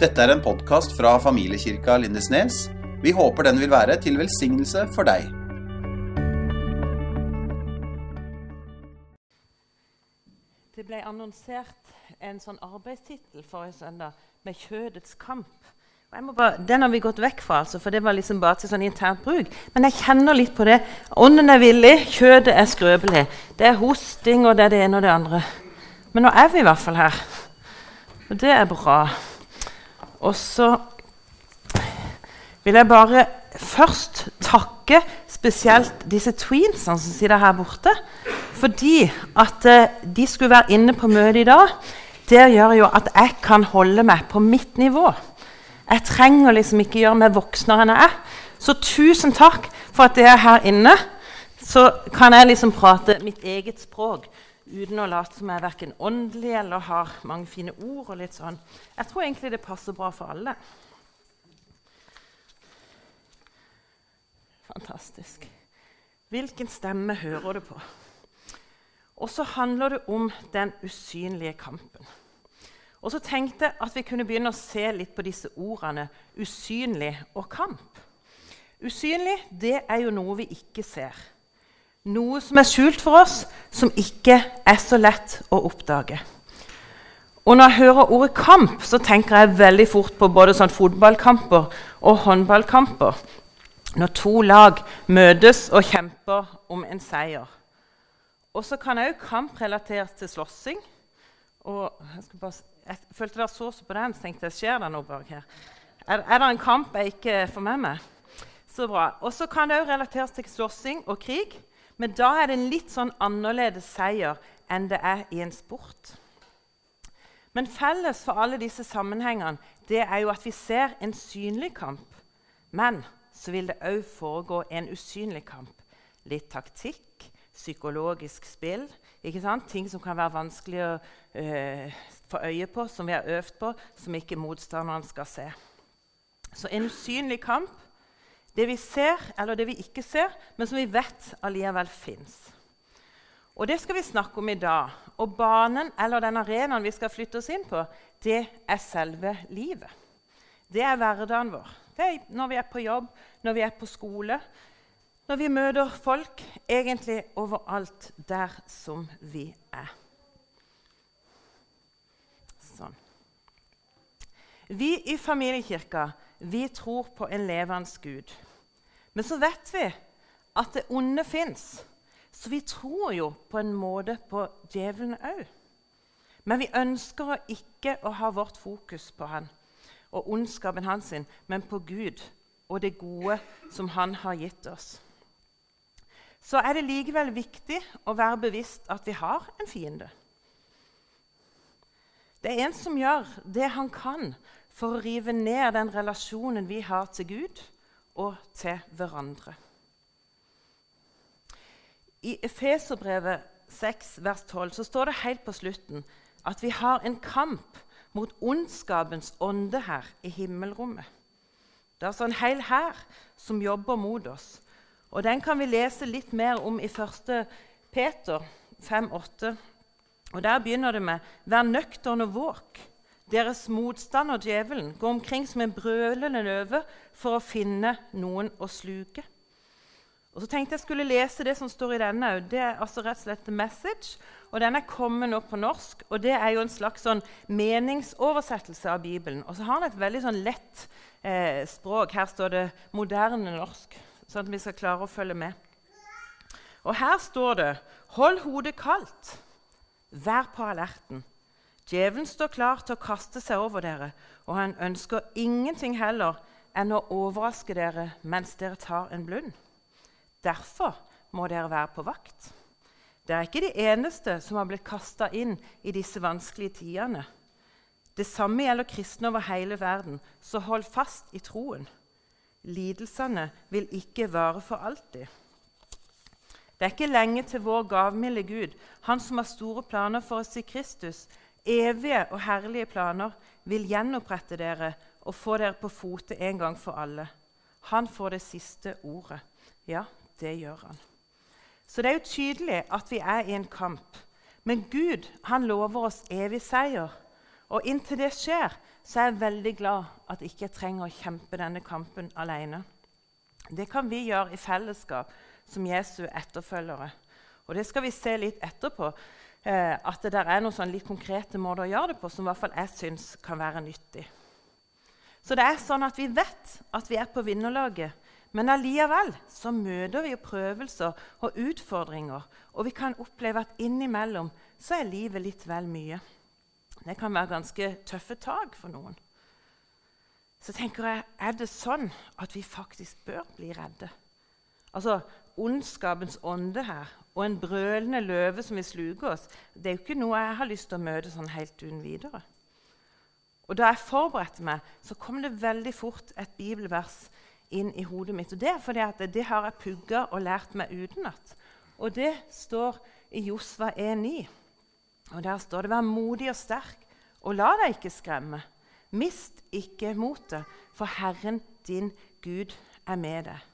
Dette er en podkast fra familiekirka Lindesnes. Vi håper den vil være til velsignelse for deg. Det ble annonsert en sånn arbeidstittel forrige søndag med 'Kjødets kamp'. Bare, den har vi gått vekk fra, altså, for det var liksom bare til sånn internt bruk. Men jeg kjenner litt på det. Ånden er villig, kjødet er skrøpelig. Det er hosting, og det er det ene og det andre. Men nå er vi i hvert fall her. Og det er bra. Og så vil jeg bare først takke spesielt disse tweensene som sitter her borte. Fordi at eh, de skulle være inne på møtet i dag, det gjør jo at jeg kan holde meg på mitt nivå. Jeg trenger liksom ikke gjøre meg voksnere enn jeg er. Så tusen takk for at dere er her inne. Så kan jeg liksom prate mitt eget språk uten å late som jeg er verken åndelig eller har mange fine ord. og litt sånn. Jeg tror egentlig det passer bra for alle. Fantastisk. Hvilken stemme hører du på? Og så handler det om den usynlige kampen. Og så tenkte jeg at vi kunne begynne å se litt på disse ordene usynlig og kamp. Usynlig det er jo noe vi ikke ser. Noe som er skjult for oss, som ikke er så lett å oppdage. Og Når jeg hører ordet kamp, så tenker jeg veldig fort på både sånn fotballkamper og håndballkamper. Når to lag møtes og kjemper om en seier. Og så kan òg kamp relateres til slåssing. Jeg, jeg følte dere så så på den, så tenkte jeg skjer det noe bak her. Er, er, det en kamp jeg ikke får med meg? Så bra. Og så kan det òg relateres til slåssing og krig. Men da er det en litt sånn annerledes seier enn det er i en sport. Men felles for alle disse sammenhengene det er jo at vi ser en synlig kamp. Men så vil det òg foregå en usynlig kamp. Litt taktikk, psykologisk spill. Ting som kan være vanskelig å øh, få øye på, som vi har øvd på, som ikke motstanderen skal se. Så en usynlig kamp, det vi ser eller det vi ikke ser, men som vi vet allikevel fins. Og Det skal vi snakke om i dag. Og banen eller den arenaen vi skal flytte oss inn på, det er selve livet. Det er hverdagen vår. Det er når vi er på jobb, når vi er på skole, når vi møter folk, egentlig overalt der som vi er. Sånn. Vi i familiekirka vi tror på en levende Gud. Men så vet vi at det onde fins. Så vi tror jo på en måte på djevelen òg. Men vi ønsker ikke å ha vårt fokus på han og ondskapen hans, sin, men på Gud og det gode som han har gitt oss så er det likevel viktig å være bevisst at vi har en fiende. Det er en som gjør det han kan for å rive ned den relasjonen vi har til Gud og til hverandre. I Efeserbrevet 6, vers 12 så står det helt på slutten at vi har en kamp mot ondskapens ånde her i himmelrommet. Det er altså en hel hær som jobber mot oss. Og Den kan vi lese litt mer om i 1. Peter 5,8. Og Der begynner det med 'Vær nøktern og våk'. Deres motstander, djevelen, går omkring som en brølende løve for å finne noen å sluke. Og så tenkte Jeg skulle lese det som står i denne. Det er altså rett og slett The Message. og Den er kommet nå på norsk. og Det er jo en slags sånn meningsoversettelse av Bibelen. Og så har den et veldig sånn lett eh, språk. Her står det 'moderne norsk' sånn at vi skal klare å følge med. Og Her står det Hold hodet kaldt. Vær på alerten. Djevelen står klar til å kaste seg over dere, og han ønsker ingenting heller enn å overraske dere mens dere tar en blund. Derfor må dere være på vakt. Dere er ikke de eneste som har blitt kasta inn i disse vanskelige tidene. Det samme gjelder kristne over hele verden, så hold fast i troen. Lidelsene vil ikke vare for alltid. Det er ikke lenge til vår gavmilde Gud, han som har store planer for oss i Kristus, evige og herlige planer, vil gjenopprette dere og få dere på fote en gang for alle. Han får det siste ordet. Ja, det gjør han. Så det er jo tydelig at vi er i en kamp. Men Gud han lover oss evig seier. Og inntil det skjer, så er jeg veldig glad at jeg ikke trenger å kjempe denne kampen alene. Det kan vi gjøre i fellesskap som Jesu etterfølgere. Og det skal vi se litt etterpå. Eh, at det der er noen sånn litt konkrete måter å gjøre det på som i hvert fall jeg syns kan være nyttig. Så det er sånn at vi vet at vi er på vinnerlaget. Men allikevel så møter vi jo prøvelser og utfordringer. Og vi kan oppleve at innimellom så er livet litt vel mye. Det kan være ganske tøffe tak for noen. Så tenker jeg, er det sånn at vi faktisk bør bli redde? Altså, Ondskapens ånde her og en brølende løve som vil sluke oss, det er jo ikke noe jeg har lyst til å møte sånn helt uten videre. Og Da jeg forberedte meg, så kom det veldig fort et bibelvers inn i hodet mitt. Og Det er fordi at det har jeg pugga og lært meg utenat. Og det står i Josva 1,9. Og Der står det 'Vær modig og sterk, og la deg ikke skremme'. Mist ikke motet, for Herren din Gud er med deg.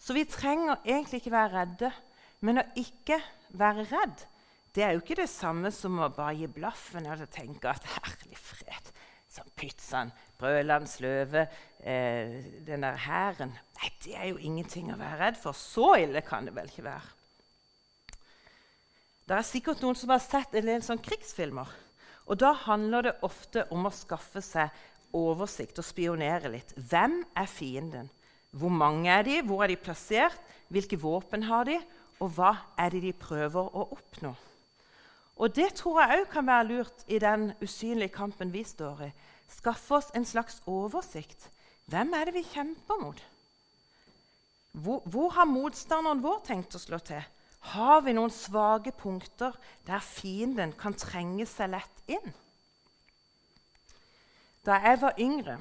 Så vi trenger egentlig ikke være redde. Men å ikke være redd det er jo ikke det samme som å bare gi blaffen og tenke at 'herlig fred', som pizzaen, brødlands løve, eh, den der hæren Nei, det er jo ingenting å være redd for. Så ille kan det vel ikke være. Det er sikkert noen som har sett en del sånn krigsfilmer. Og Da handler det ofte om å skaffe seg oversikt og spionere litt. Hvem er fienden? Hvor mange er de? Hvor er de plassert? Hvilke våpen har de? Og hva er det de prøver å oppnå? Og Det tror jeg òg kan være lurt i den usynlige kampen vi står i. Skaffe oss en slags oversikt. Hvem er det vi kjemper mot? Hvor, hvor har motstanderen vår tenkt å slå til? Har vi noen svake punkter der fienden kan trenge seg lett inn? Da jeg var yngre,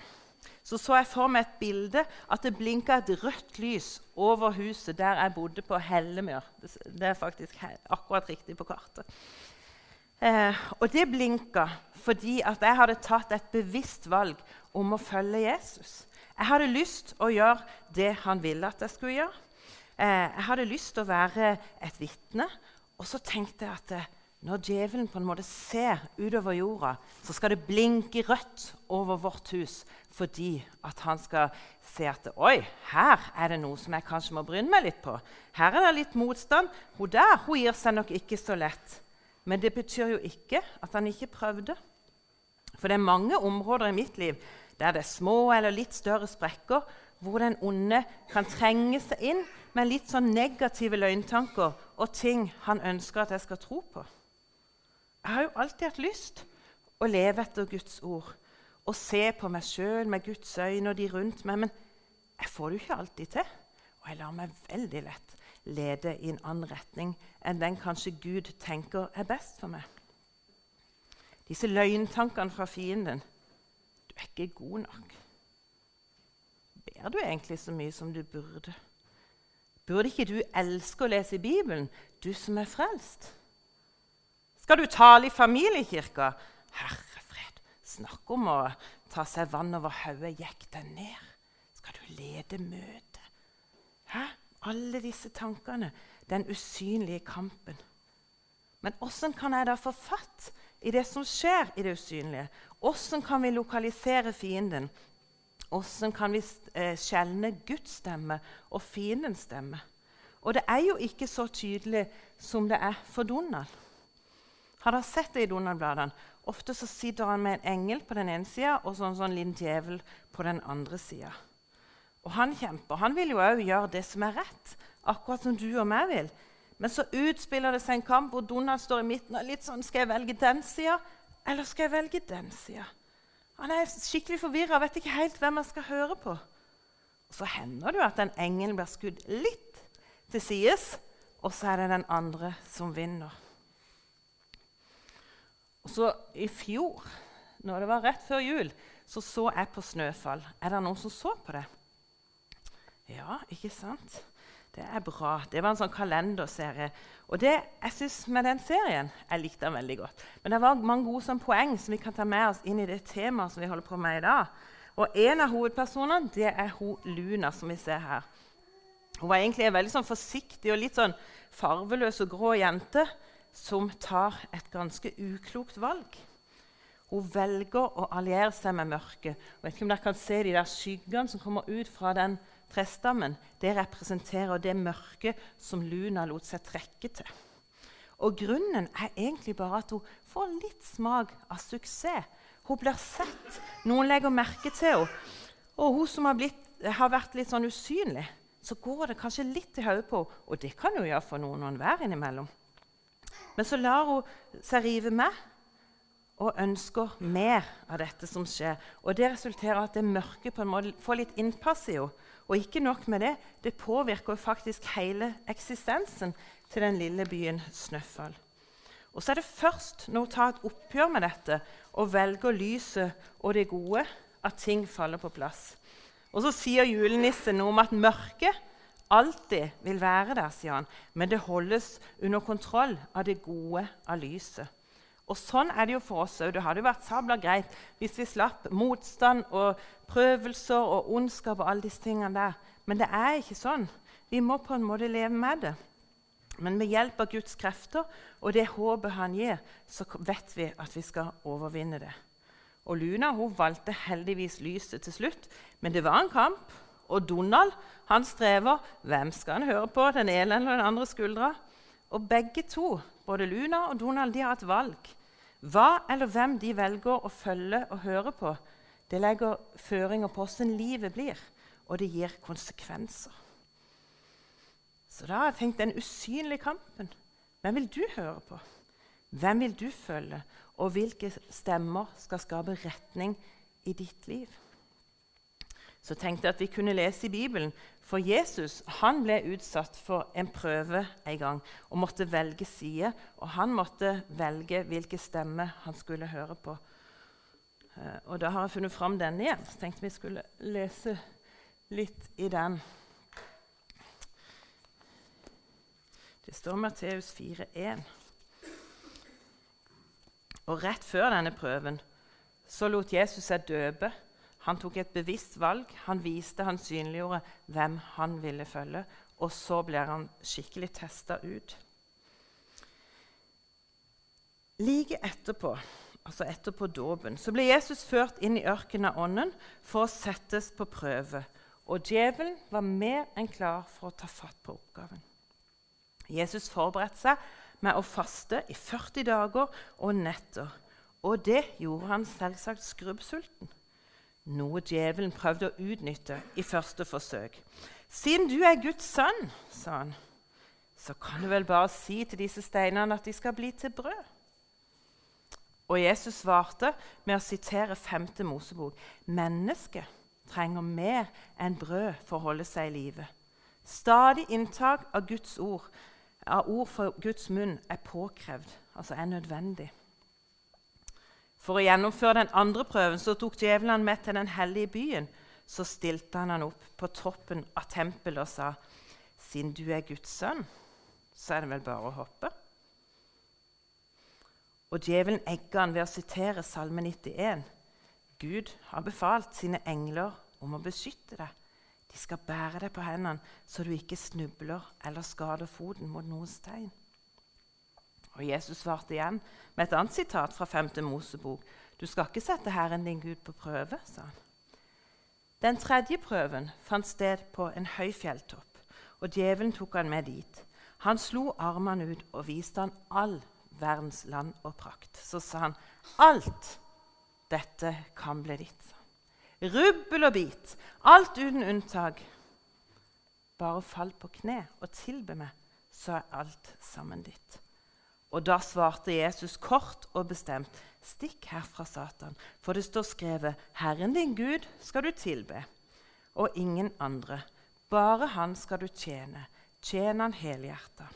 så så jeg for meg et bilde at det blinka et rødt lys over huset der jeg bodde på Hellemyr. Det er faktisk akkurat riktig på kartet. Eh, og det blinka fordi at jeg hadde tatt et bevisst valg om å følge Jesus. Jeg hadde lyst å gjøre det han ville at jeg skulle gjøre. Eh, jeg hadde lyst til å være et vitne. Og så tenkte jeg at eh, når djevelen på en måte ser utover jorda, så skal det blinke rødt over vårt hus fordi at han skal se at Oi, her er det noe som jeg kanskje må bryne meg litt på. Her er det litt motstand. Hun der hun gir seg nok ikke så lett. Men det betyr jo ikke at han ikke prøvde. For det er mange områder i mitt liv der det er små eller litt større sprekker, hvor den onde kan trenge seg inn med litt sånn negative løgntanker og ting han ønsker at jeg skal tro på. Jeg har jo alltid hatt lyst å leve etter Guds ord og se på meg sjøl med Guds øyne og de rundt meg, men jeg får det jo ikke alltid til. Og jeg lar meg veldig lett lede i en annen retning enn den kanskje Gud tenker er best for meg. Disse løgntankene fra fienden Du er ikke god nok. Ber du egentlig så mye som du burde? Burde ikke du elske å lese i Bibelen, du som er frelst? Skal du tale i familiekirka? Herre fred, snakk om å ta seg vann over hodet. Gikk deg ned. Skal du lede møtet? Hæ? Alle disse tankene. Den usynlige kampen. Men åssen kan jeg da få fatt i det som skjer i det usynlige? Åssen kan vi lokalisere fienden? Åssen kan vi eh, skjelne Guds stemme og fiendens stemme? Og det er jo ikke så tydelig som det er for Donald. Har dere sett det i Donald-bladene? Ofte så sitter han med en engel på den ene sida og sånn, sånn liten djevel på den andre sida. Og han kjemper. Han vil jo òg gjøre det som er rett, akkurat som du og meg vil. Men så utspiller det seg en kamp hvor Donald står i midten og litt sånn Skal jeg velge den sida, eller skal jeg velge den sida? Han er skikkelig forvirra vet ikke helt hvem han skal høre på. Og Så hender det jo at den engelen blir skutt litt til sides, og så er det den andre som vinner. Så I fjor, når det var rett før jul, så så jeg på Snøfall. Er det noen som så på det? Ja, ikke sant? Det er bra. Det var en sånn kalenderserie. Og det jeg synes med den serien Jeg likte den veldig godt. Men det var mange gode sånn, poeng som vi kan ta med oss inn i det temaet som vi holder på med i dag. Og En av hovedpersonene det er hun Luna, som vi ser her. Hun var egentlig en veldig sånn forsiktig og litt sånn farveløs og grå jente som tar et ganske uklokt valg. Hun velger å alliere seg med mørket. Jeg vet ikke om dere kan se de der skyggene som kommer ut fra den trestammen. Det representerer det mørket som Luna lot seg trekke til. Og Grunnen er egentlig bare at hun får litt smak av suksess. Hun blir sett. Noen legger merke til henne. Og hun som har, blitt, har vært litt sånn usynlig, så går det kanskje litt i hodet på henne. Og det kan jo gjøre for noen og enhver innimellom. Men så lar hun seg rive med og ønsker mer av dette som skjer. Og Det resulterer at det mørke på en måte får litt innpass i henne. Og ikke nok med det, det påvirker faktisk hele eksistensen til den lille byen Snøfall. Og så er det først når hun tar et oppgjør med dette og velger lyset og det gode, at ting faller på plass. Og så sier julenissen noe om at mørket alltid vil være der, sier han, men det holdes under kontroll av det gode av lyset. Og Sånn er det jo for oss òg. Det hadde jo vært sabla greit hvis vi slapp motstand og prøvelser og ondskap og alle disse tingene der. Men det er ikke sånn. Vi må på en måte leve med det. Men med hjelp av Guds krefter og det håpet han gir, så vet vi at vi skal overvinne det. Og Luna hun valgte heldigvis lyset til slutt, men det var en kamp. Og Donald han strever. Hvem skal han høre på, den ene eller den andre skuldra? Og begge to, både Luna og Donald, de har et valg. Hva eller hvem de velger å følge og høre på, det legger føringer på hvordan livet blir, og det gir konsekvenser. Så da har jeg tenkt den usynlige kampen. Hvem vil du høre på? Hvem vil du følge? Og hvilke stemmer skal skape retning i ditt liv? Så tenkte jeg at vi kunne lese i Bibelen. For Jesus han ble utsatt for en prøve en gang og måtte velge side. Og han måtte velge hvilke stemmer han skulle høre på. Eh, og Da har jeg funnet fram denne igjen. Så tenkte vi skulle lese litt i den. Det står Matteus 4,1. Og rett før denne prøven så lot Jesus seg døpe han tok et bevisst valg. Han viste, han synliggjorde hvem han ville følge. Og så blir han skikkelig testa ut. Like etterpå, altså etterpå dåpen, så ble Jesus ført inn i ørkenen av ånden for å settes på prøve. Og djevelen var mer enn klar for å ta fatt på oppgaven. Jesus forberedte seg med å faste i 40 dager og netter. Og det gjorde han selvsagt skrubbsulten noe djevelen prøvde å utnytte i første forsøk. 'Siden du er Guds sønn', sa han, 'så kan du vel bare si til disse steinene at de skal bli til brød.' Og Jesus svarte med å sitere 5. Mosebok.: 'Mennesket trenger mer enn brød for å holde seg i live.' Stadig inntak av Guds ord, av ord for Guds munn, er påkrevd, altså er nødvendig. For å gjennomføre den andre prøven så tok djevelen med til den hellige byen. Så stilte han han opp på toppen av tempelet og sa, 'Siden du er Guds sønn, så er det vel bare å hoppe.' Og djevelen egga han ved å sitere Salme 91. Gud har befalt sine engler om å beskytte deg. De skal bære deg på hendene, så du ikke snubler eller skader foten mot noen stein. Og Jesus svarte igjen med et annet sitat fra 5. Mosebok. Du skal ikke sette Herren din Gud på prøve, sa han. Den tredje prøven fant sted på en høy fjelltopp, og djevelen tok han med dit. Han slo armene ut og viste han all verdens land og prakt. Så sa han, 'Alt dette kan bli ditt.' Rubbel og bit, alt uten unntak. Bare fall på kne og tilbe meg, så er alt sammen ditt. Og da svarte Jesus kort og bestemt, 'Stikk herfra, Satan, for det står skrevet:" 'Herren din Gud skal du tilbe, og ingen andre. Bare Han skal du tjene. Tjen Han helhjerta.'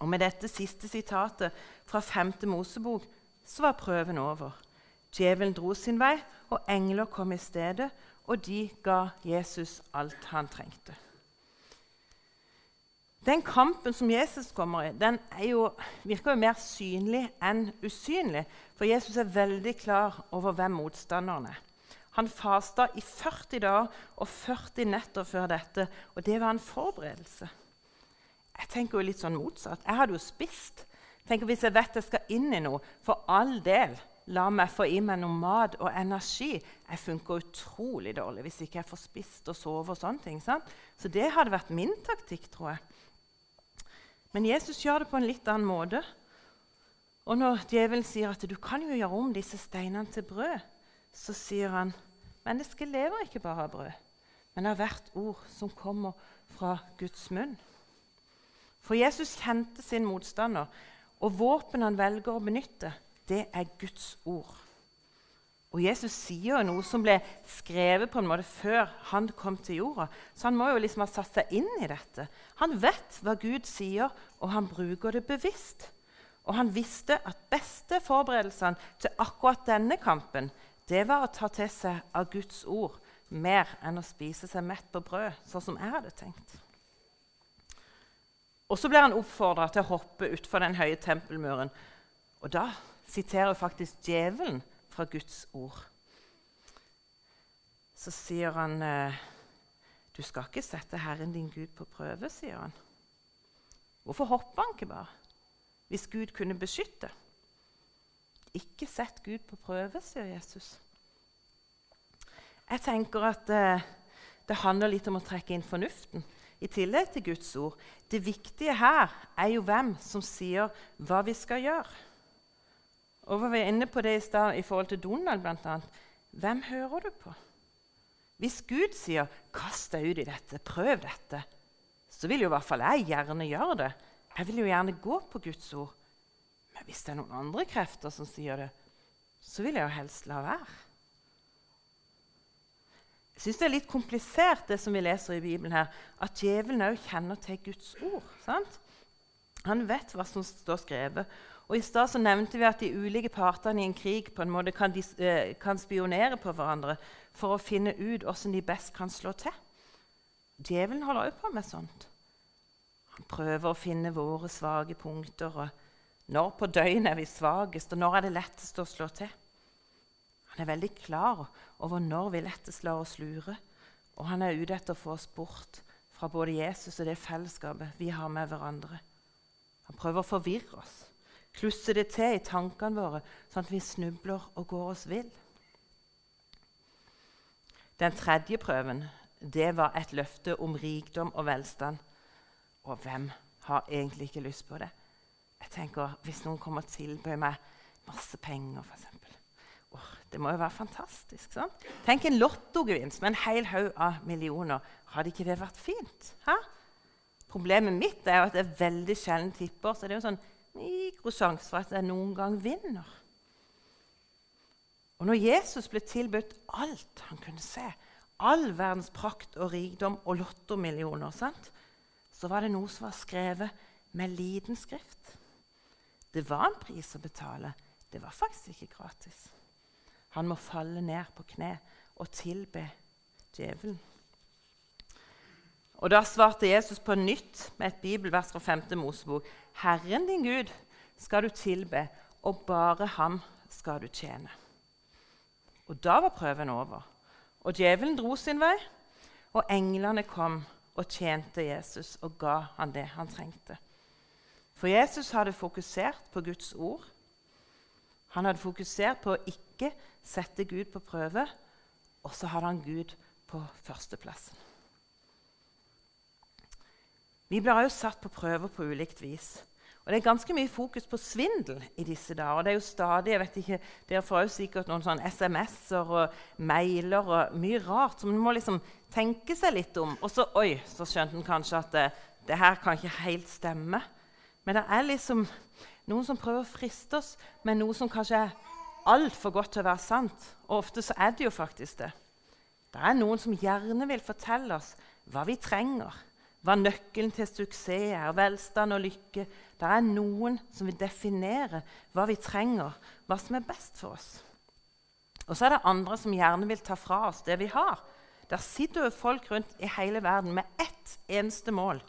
Og Med dette siste sitatet fra 5. Mosebok så var prøven over. Djevelen dro sin vei, og engler kom i stedet, og de ga Jesus alt han trengte. Den kampen som Jesus kommer i, den jo, virker jo mer synlig enn usynlig. For Jesus er veldig klar over hvem motstanderen er. Han fasta i 40 dager og 40 netter før dette, og det var en forberedelse. Jeg tenker jo litt sånn motsatt. Jeg hadde jo spist. Tenker Hvis jeg vet jeg skal inn i noe, for all del, la meg få i meg noe mat og energi. Jeg funker utrolig dårlig hvis ikke jeg får spist og sove. og sånne ting. Sant? Så det hadde vært min taktikk, tror jeg. Men Jesus gjør det på en litt annen måte. Og når djevelen sier at du kan jo gjøre om disse steinene til brød, så sier han mennesket lever ikke bare av brød, men av hvert ord som kommer fra Guds munn. For Jesus kjente sin motstander, og våpenet han velger å benytte, det er Guds ord. Og Jesus sier jo noe som ble skrevet på en måte før han kom til jorda. Så han må jo liksom ha satt seg inn i dette. Han vet hva Gud sier, og han bruker det bevisst. Og han visste at beste forberedelsene til akkurat denne kampen det var å ta til seg av Guds ord mer enn å spise seg mett på brød, sånn som jeg hadde tenkt. Og Så blir han oppfordra til å hoppe utfor den høye tempelmuren. Og Da siterer faktisk djevelen fra Guds ord. Så sier han eh, du skal ikke sette Herren din Gud på prøve, sier han. Hvorfor hopper han ikke bare? Hvis Gud kunne beskytte. Ikke sett Gud på prøve, sier Jesus. Jeg tenker at eh, det handler litt om å trekke inn fornuften i tillegg til Guds ord. Det viktige her er jo hvem som sier hva vi skal gjøre. Og Vi var inne på det i stad i forhold til Donald bl.a. Hvem hører du på? Hvis Gud sier 'kast deg ut i dette, prøv dette', så vil jo i hvert fall jeg gjerne gjøre det. Jeg vil jo gjerne gå på Guds ord. Men hvis det er noen andre krefter som sier det, så vil jeg jo helst la være. Jeg syns det er litt komplisert, det som vi leser i Bibelen her, at djevelen òg kjenner til Guds ord. Sant? Han vet hva som står skrevet. Og I stad nevnte vi at de ulike partene i en krig på en måte kan, de, kan spionere på hverandre for å finne ut hvordan de best kan slå til. Djevelen holder også på med sånt. Han prøver å finne våre svake punkter. og Når på døgnet er vi svakest, og når er det lettest å slå til? Han er veldig klar over når vi lettest lar oss lure. Og han er ute etter å få oss bort fra både Jesus og det fellesskapet vi har med hverandre. Han prøver å forvirre oss, klusse det til i tankene våre, sånn at vi snubler og går oss vill. Den tredje prøven det var et løfte om rikdom og velstand. Og hvem har egentlig ikke lyst på det? Jeg tenker, Hvis noen kommer og tilbyr meg masse penger, f.eks. Oh, det må jo være fantastisk. sant? Tenk en lottogevinst med en hel haug av millioner. Hadde ikke det vært fint? Ha? Problemet mitt er jo at jeg veldig sjelden tipper, så det er jo sånn mikrosjanse for at jeg noen gang vinner. Og når Jesus ble tilbudt alt han kunne se, all verdens prakt og rikdom og lottomillioner, sant? så var det noe som var skrevet med liten skrift. Det var en pris å betale. Det var faktisk ikke gratis. Han må falle ned på kne og tilbe djevelen. Og Da svarte Jesus på nytt med et bibelvers fra 5. Mosebok. Herren din Gud skal du tilbe, og bare ham skal du tjene. Og Da var prøven over. Og djevelen dro sin vei, og englene kom og tjente Jesus og ga han det han trengte. For Jesus hadde fokusert på Guds ord. Han hadde fokusert på å ikke sette Gud på prøve, og så hadde han Gud på førsteplassen. Vi blir også satt på prøver på ulikt vis. Og Det er ganske mye fokus på svindel i disse dager. Det er jo stadig, jeg vet ikke, Dere får jo sikkert noen sånn SMS-er og mailer og mye rart. Så man må liksom tenke seg litt om. Og så oi, så skjønte en kanskje at det, det, her kan ikke helt stemme. Men det er liksom noen som prøver å friste oss med noe som kanskje er altfor godt til å være sant. Og ofte så er det jo faktisk det. Det er noen som gjerne vil fortelle oss hva vi trenger, hva nøkkelen til suksess er, velstand og lykke. Det er noen som vil definere hva vi trenger, hva som er best for oss. Og så er det andre som gjerne vil ta fra oss det vi har. Der sitter jo folk rundt i hele verden med ett eneste mål.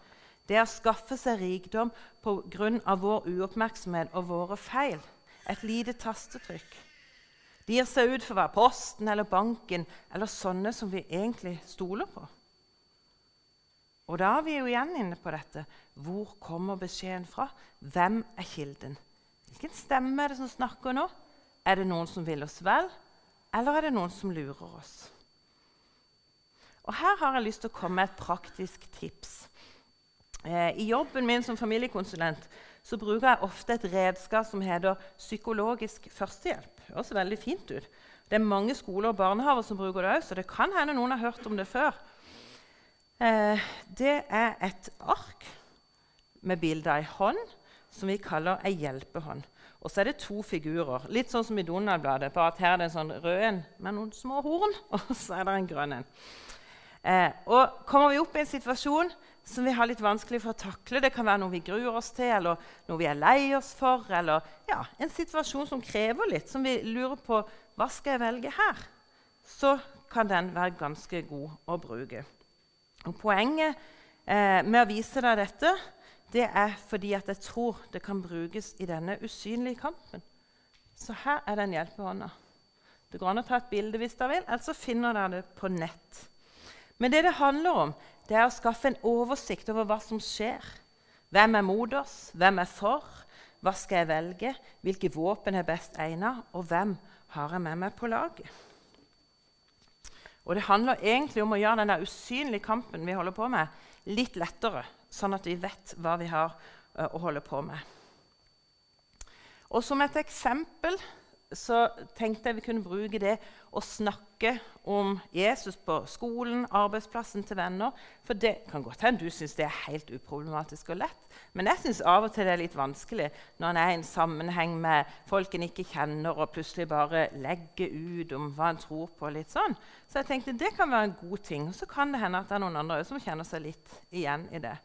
Det er å skaffe seg rikdom pga. vår uoppmerksomhet og våre feil. Et lite tastetrykk. De gir seg ut for å være Posten eller banken eller sånne som vi egentlig stoler på. Og da er vi jo igjen inne på dette. Hvor kommer beskjeden fra? Hvem er kilden? Hvilken stemme er det som snakker nå? Er det noen som vil oss vel, eller er det noen som lurer oss? Og Her har jeg lyst til å komme med et praktisk tips. Eh, I jobben min som familiekonsulent så bruker jeg ofte et redskap som heter psykologisk førstehjelp. Det høres veldig fint ut. Det er mange skoler og barnehaver som bruker det òg, så det kan hende noen har hørt om det før. Eh, det er et ark med bilde av ei hånd som vi kaller ei hjelpehånd. Og så er det to figurer, litt sånn som i Donald-bladet, bare at her er det en sånn rød en med noen små horn, og så er det en grønn en. Eh, og kommer vi opp i en situasjon som vi har litt vanskelig for å takle, det kan være noe vi gruer oss til, eller noe vi er lei oss for, eller ja, en situasjon som krever litt, som vi lurer på hva skal jeg velge her, så kan den være ganske god å bruke. Og poenget eh, med å vise deg dette det er fordi at jeg tror det kan brukes i denne usynlige kampen. Så her er den hjelpehånda. Det går an å ta et bilde hvis dere vil, eller så finner dere det på nett. Men det det handler om, det er å skaffe en oversikt over hva som skjer. Hvem er mot oss? Hvem er for? Hva skal jeg velge? Hvilke våpen er best egnet? Og hvem har jeg med meg på laget? Og Det handler egentlig om å gjøre den usynlige kampen vi holder på med, litt lettere, sånn at vi vet hva vi har uh, å holde på med. Og Som et eksempel så tenkte jeg vi kunne bruke det å snakke om Jesus på skolen, arbeidsplassen til venner. For det kan godt hende du syns det er helt uproblematisk og lett. Men jeg syns av og til det er litt vanskelig når en er i en sammenheng med folk en ikke kjenner, og plutselig bare legger ut om hva en tror på. litt sånn. Så jeg tenkte det kan være en god ting. Og så kan det hende at det er noen andre som kjenner seg litt igjen i det.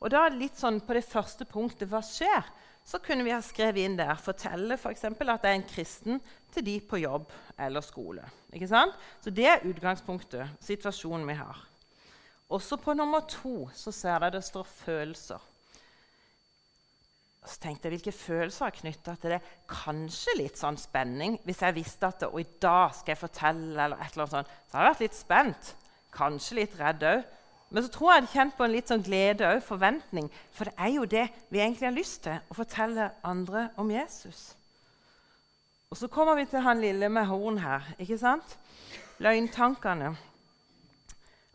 Og da litt sånn på det første punktet hva skjer? Så kunne vi ha skrevet inn der fortelle for eksempel, at det er en kristen til de på jobb eller skole. Ikke sant? Så Det er utgangspunktet, situasjonen vi har. Også på nummer to så ser dere det står følelser. Så tenkte jeg, Hvilke følelser er knytta til det? Kanskje litt sånn spenning. Hvis jeg visste at det, og i dag skal jeg fortelle, eller et eller annet sånt, så hadde jeg vært litt spent. Kanskje litt redd òg. Men så tror jeg jeg kjent på en litt sånn glede og forventning. For det er jo det vi egentlig har lyst til, å fortelle andre om Jesus. Og så kommer vi til han lille med horn her. ikke sant? Løgntankene.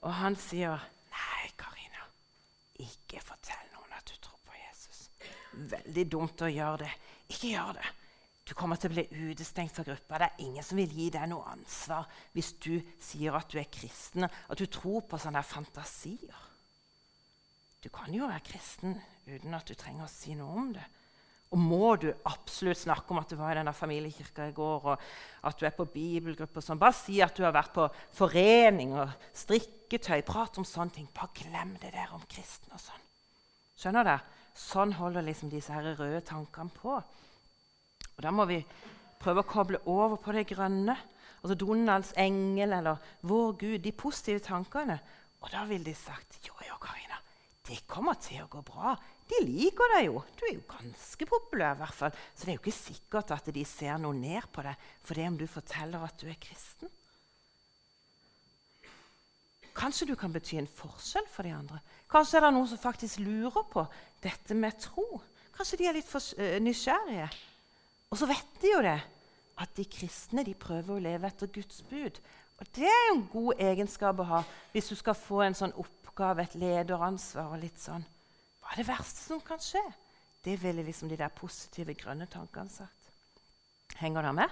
Og han sier, 'Nei, Karina, ikke fortell noen at du tror på Jesus.' Veldig dumt å gjøre det. Ikke gjør det. Du kommer til å bli utestengt fra gruppa. Det er ingen som vil gi deg noe ansvar hvis du sier at du er kristen, at du tror på sånne fantasier. Du kan jo være kristen uten at du trenger å si noe om det. Og må du absolutt snakke om at du var i denne familiekirka i går, og at du er på bibelgruppe og sånn. Bare si at du har vært på forening og strikketøy. Prat om sånne ting. Bare glem det der om kristen og sånn. Skjønner du? Sånn holder liksom disse her røde tankene på. Og Da må vi prøve å koble over på det grønne. Altså Donalds engel eller vår Gud, de positive tankene. Og da ville de sagt jo, jo, Karina, det kommer til å gå bra. De liker deg jo. Du er jo ganske populær. I hvert fall. Så det er jo ikke sikkert at de ser noe ned på deg for det om du forteller at du er kristen. Kanskje du kan bety en forskjell for de andre. Kanskje er det noen som faktisk lurer på dette med tro. Kanskje de er litt eh, nysgjerrige. Og så vet de jo det, at de kristne de prøver å leve etter Guds bud. Og Det er jo en god egenskap å ha hvis du skal få en sånn oppgave, et lederansvar. og litt sånn. Hva er det verste som kan skje? Det ville liksom de der positive, grønne tankene sagt. Henger det med?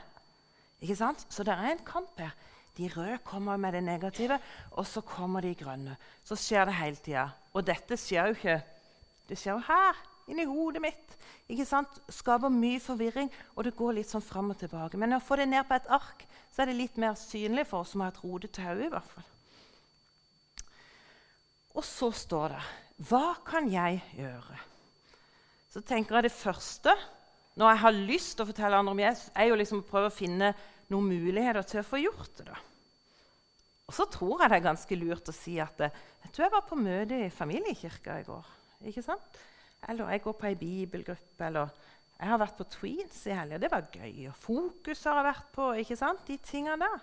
Ikke sant? Så det er en kamp her. De røde kommer med det negative, og så kommer de grønne. Så skjer det hele tida. Og dette skjer jo ikke Det skjer jo her inni hodet mitt. ikke sant? Skaper mye forvirring, og det går litt sånn fram og tilbake. Men å få det ned på et ark så er det litt mer synlig for oss som har et rodete hode. i hvert fall. Og så står det Hva kan jeg gjøre? Så tenker jeg det første når jeg har lyst til å fortelle andre om Jesus, er jo liksom å prøve å finne noen muligheter til å få gjort det. da. Og så tror jeg det er ganske lurt å si at jeg tror jeg var på møte i familiekirka i går. ikke sant? Eller jeg går på ei bibelgruppe. Eller jeg har vært på Tweens i helga. Det var gøy. Og Fokus har jeg vært på. ikke sant? De tingene der.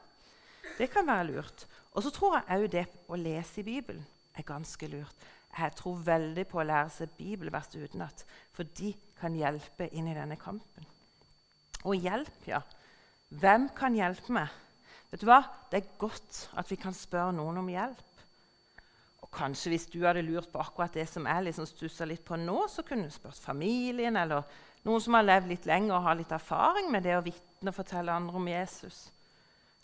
Det kan være lurt. Og så tror jeg òg det å lese i Bibelen er ganske lurt. Jeg tror veldig på å lære seg bibelvers utenat, for de kan hjelpe inn i denne kampen. Og hjelp, ja. Hvem kan hjelpe meg? Vet du hva? Det er godt at vi kan spørre noen om hjelp. Og kanskje hvis du hadde lurt på akkurat det som jeg liksom stussa litt på nå, så kunne du spurt familien eller noen som har levd litt lenger og har litt erfaring med det å vitne og fortelle andre om Jesus.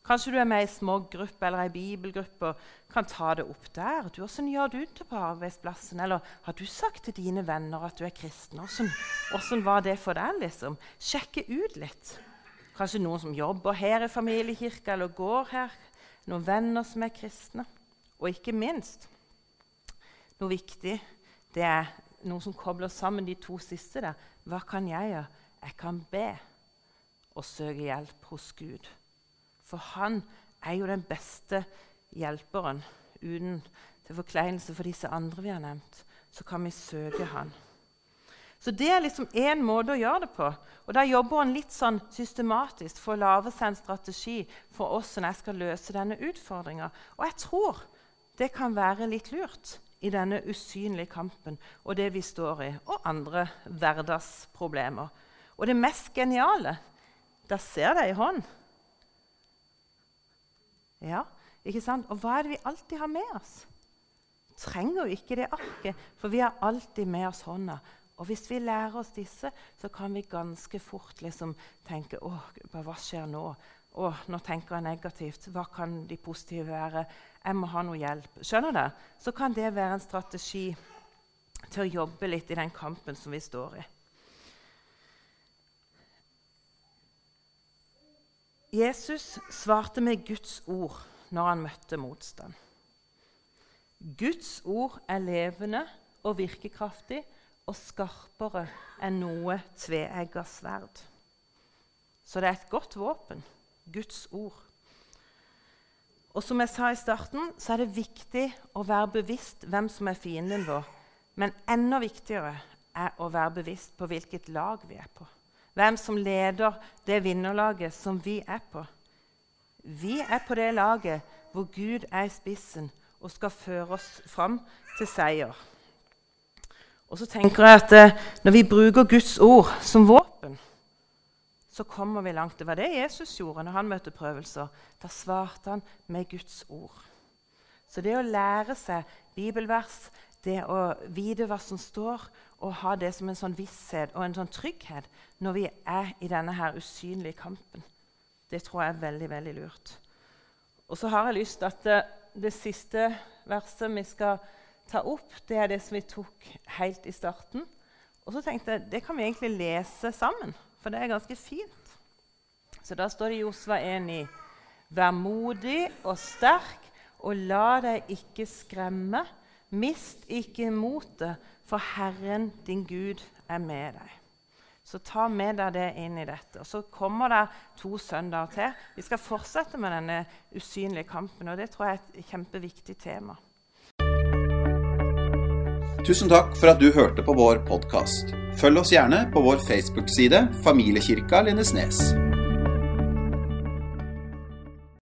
Kanskje du er med i smågruppe eller i bibelgruppe og kan ta det opp der. Du, hvordan gjør du det på arbeidsplassen? Eller har du sagt til dine venner at du er kristen? Hvordan, hvordan var det for deg? liksom? Sjekke ut litt. Kanskje noen som jobber her i familiekirka eller går her. Noen venner som er kristne. Og ikke minst noe viktig det er noe som kobler sammen de to siste. der. Hva kan jeg gjøre? Jeg kan be og søke hjelp hos Gud. For han er jo den beste hjelperen. Uten til forkleinelse for disse andre vi har nevnt, så kan vi søke han. Så Det er liksom én måte å gjøre det på. Og Da jobber han litt sånn systematisk for å lage seg en strategi for hvordan jeg skal løse denne utfordringa. Og jeg tror det kan være litt lurt i denne usynlige kampen og det vi står i, og andre hverdagsproblemer. Og det mest geniale Da ser det i hånd. Ja, ikke sant? Og hva er det vi alltid har med oss? Trenger jo ikke det arket, for vi har alltid med oss hånda. Og hvis vi lærer oss disse, så kan vi ganske fort liksom tenke Å, hva skjer nå? Å, nå tenker jeg negativt. Hva kan de positive være? Jeg må ha noe hjelp. Skjønner du? Så kan det være en strategi til å jobbe litt i den kampen som vi står i. Jesus svarte med Guds ord når han møtte motstand. Guds ord er levende og virkekraftig og skarpere enn noe tveegga sverd. Så det er et godt våpen, Guds ord. Og som jeg sa i starten, så er det viktig å være bevisst hvem som er fienden vår. Men enda viktigere er å være bevisst på hvilket lag vi er på hvem som leder det vinnerlaget som vi er på. Vi er på det laget hvor Gud er i spissen og skal føre oss fram til seier. Og så tenker jeg at eh, Når vi bruker Guds ord som våpen, så kommer vi langt. Det var det Jesus gjorde når han møtte prøvelser. Da svarte han med Guds ord. Så det å lære seg bibelvers, det å vite hva som står, og ha det som en sånn visshet og en sånn trygghet når vi er i denne her usynlige kampen, det tror jeg er veldig veldig lurt. Og så har jeg lyst til at det, det siste verset vi skal ta opp, det er det som vi tok helt i starten. Og så tenkte jeg det kan vi egentlig lese sammen, for det er ganske fint. Så da står det i Josva 1 i Vær modig og sterk, og la deg ikke skremme. Mist ikke motet, for Herren din Gud er med deg. Så ta med deg det inn i dette. Og Så kommer det to søndager til. Vi skal fortsette med denne usynlige kampen, og det tror jeg er et kjempeviktig tema. Tusen takk for at du hørte på vår podkast. Følg oss gjerne på vår Facebook-side Familiekirka Lindesnes.